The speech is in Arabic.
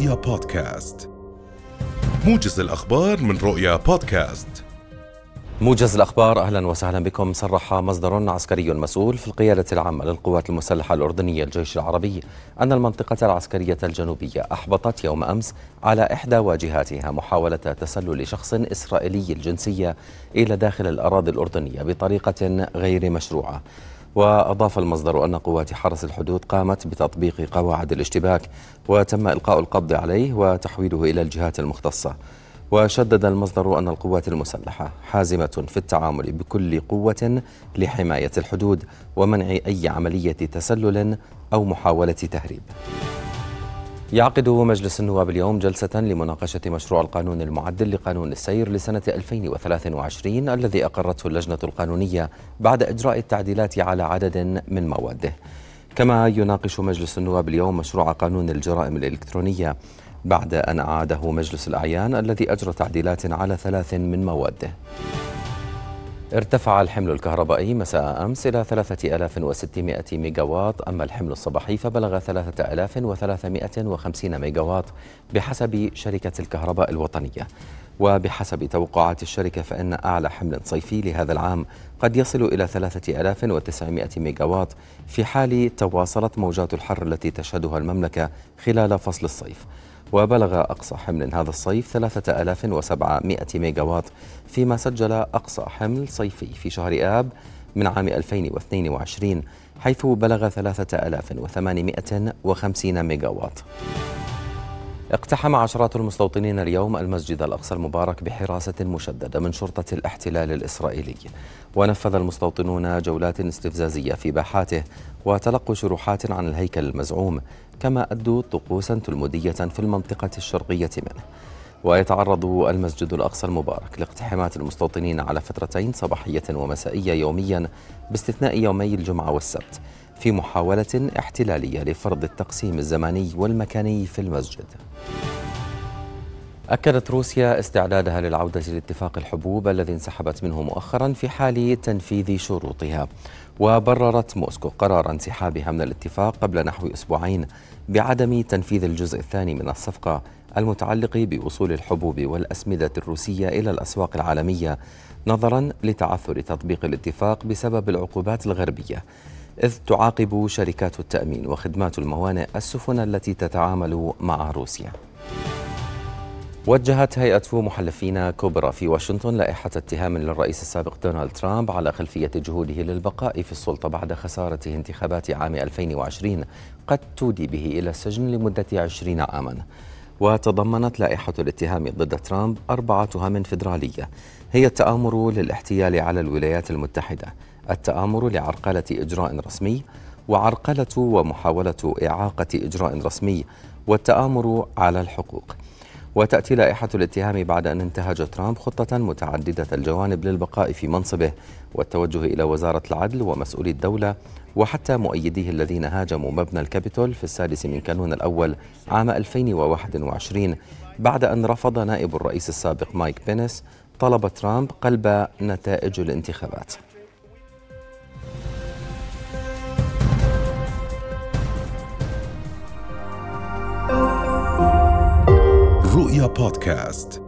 رؤيا بودكاست. موجز الأخبار من رؤيا بودكاست. موجز الأخبار أهلا وسهلا بكم. صرح مصدر عسكري مسؤول في القيادة العامة للقوات المسلحة الأردنية الجيش العربي أن المنطقة العسكرية الجنوبية أحبطت يوم أمس على إحدى واجهاتها محاولة تسلل شخص إسرائيلي الجنسية إلى داخل الأراضي الأردنية بطريقة غير مشروعة. وأضاف المصدر أن قوات حرس الحدود قامت بتطبيق قواعد الاشتباك وتم إلقاء القبض عليه وتحويله إلى الجهات المختصة. وشدد المصدر أن القوات المسلحة حازمة في التعامل بكل قوة لحماية الحدود ومنع أي عملية تسلل أو محاولة تهريب. يعقد مجلس النواب اليوم جلسة لمناقشة مشروع القانون المعدل لقانون السير لسنة 2023 الذي أقرته اللجنة القانونية بعد إجراء التعديلات على عدد من مواده. كما يناقش مجلس النواب اليوم مشروع قانون الجرائم الإلكترونية بعد أن أعاده مجلس الأعيان الذي أجرى تعديلات على ثلاث من مواده. ارتفع الحمل الكهربائي مساء أمس إلى 3600 ميجاوات أما الحمل الصباحي فبلغ 3350 ميجاوات بحسب شركة الكهرباء الوطنية. وبحسب توقعات الشركة فإن أعلى حمل صيفي لهذا العام قد يصل إلى 3900 ميجاوات في حال تواصلت موجات الحر التي تشهدها المملكة خلال فصل الصيف. وبلغ أقصى حمل هذا الصيف 3700 ميجاوات فيما سجل أقصى حمل صيفي في شهر آب من عام 2022 حيث بلغ 3850 ميجاوات. اقتحم عشرات المستوطنين اليوم المسجد الأقصى المبارك بحراسة مشددة من شرطة الاحتلال الإسرائيلي. ونفذ المستوطنون جولات استفزازية في باحاته وتلقوا شروحات عن الهيكل المزعوم كما أدوا طقوسا تلمودية في المنطقة الشرقية منه. ويتعرض المسجد الأقصى المبارك لاقتحامات المستوطنين على فترتين صباحية ومسائية يوميا باستثناء يومي الجمعة والسبت. في محاولة احتلالية لفرض التقسيم الزماني والمكاني في المسجد. أكدت روسيا استعدادها للعودة لاتفاق الحبوب الذي انسحبت منه مؤخرا في حال تنفيذ شروطها وبررت موسكو قرار انسحابها من الاتفاق قبل نحو أسبوعين بعدم تنفيذ الجزء الثاني من الصفقة المتعلق بوصول الحبوب والأسمدة الروسية إلى الأسواق العالمية نظرا لتعثر تطبيق الاتفاق بسبب العقوبات الغربية. إذ تعاقب شركات التأمين وخدمات الموانئ السفن التي تتعامل مع روسيا. وجهت هيئة محلفين كبرى في واشنطن لائحة اتهام للرئيس السابق دونالد ترامب على خلفية جهوده للبقاء في السلطة بعد خسارته انتخابات عام 2020 قد تودي به إلى السجن لمدة 20 عاما. وتضمنت لائحة الاتهام ضد ترامب أربع تهم فيدرالية. هي التآمر للاحتيال على الولايات المتحدة. التآمر لعرقلة إجراء رسمي وعرقلة ومحاولة إعاقة إجراء رسمي والتآمر على الحقوق. وتأتي لائحة الاتهام بعد أن انتهج ترامب خطة متعددة الجوانب للبقاء في منصبه والتوجه إلى وزارة العدل ومسؤولي الدولة وحتى مؤيديه الذين هاجموا مبنى الكابيتول في السادس من كانون الأول عام 2021 بعد أن رفض نائب الرئيس السابق مايك بينس طلب ترامب قلب نتائج الانتخابات. رؤيا بودكاست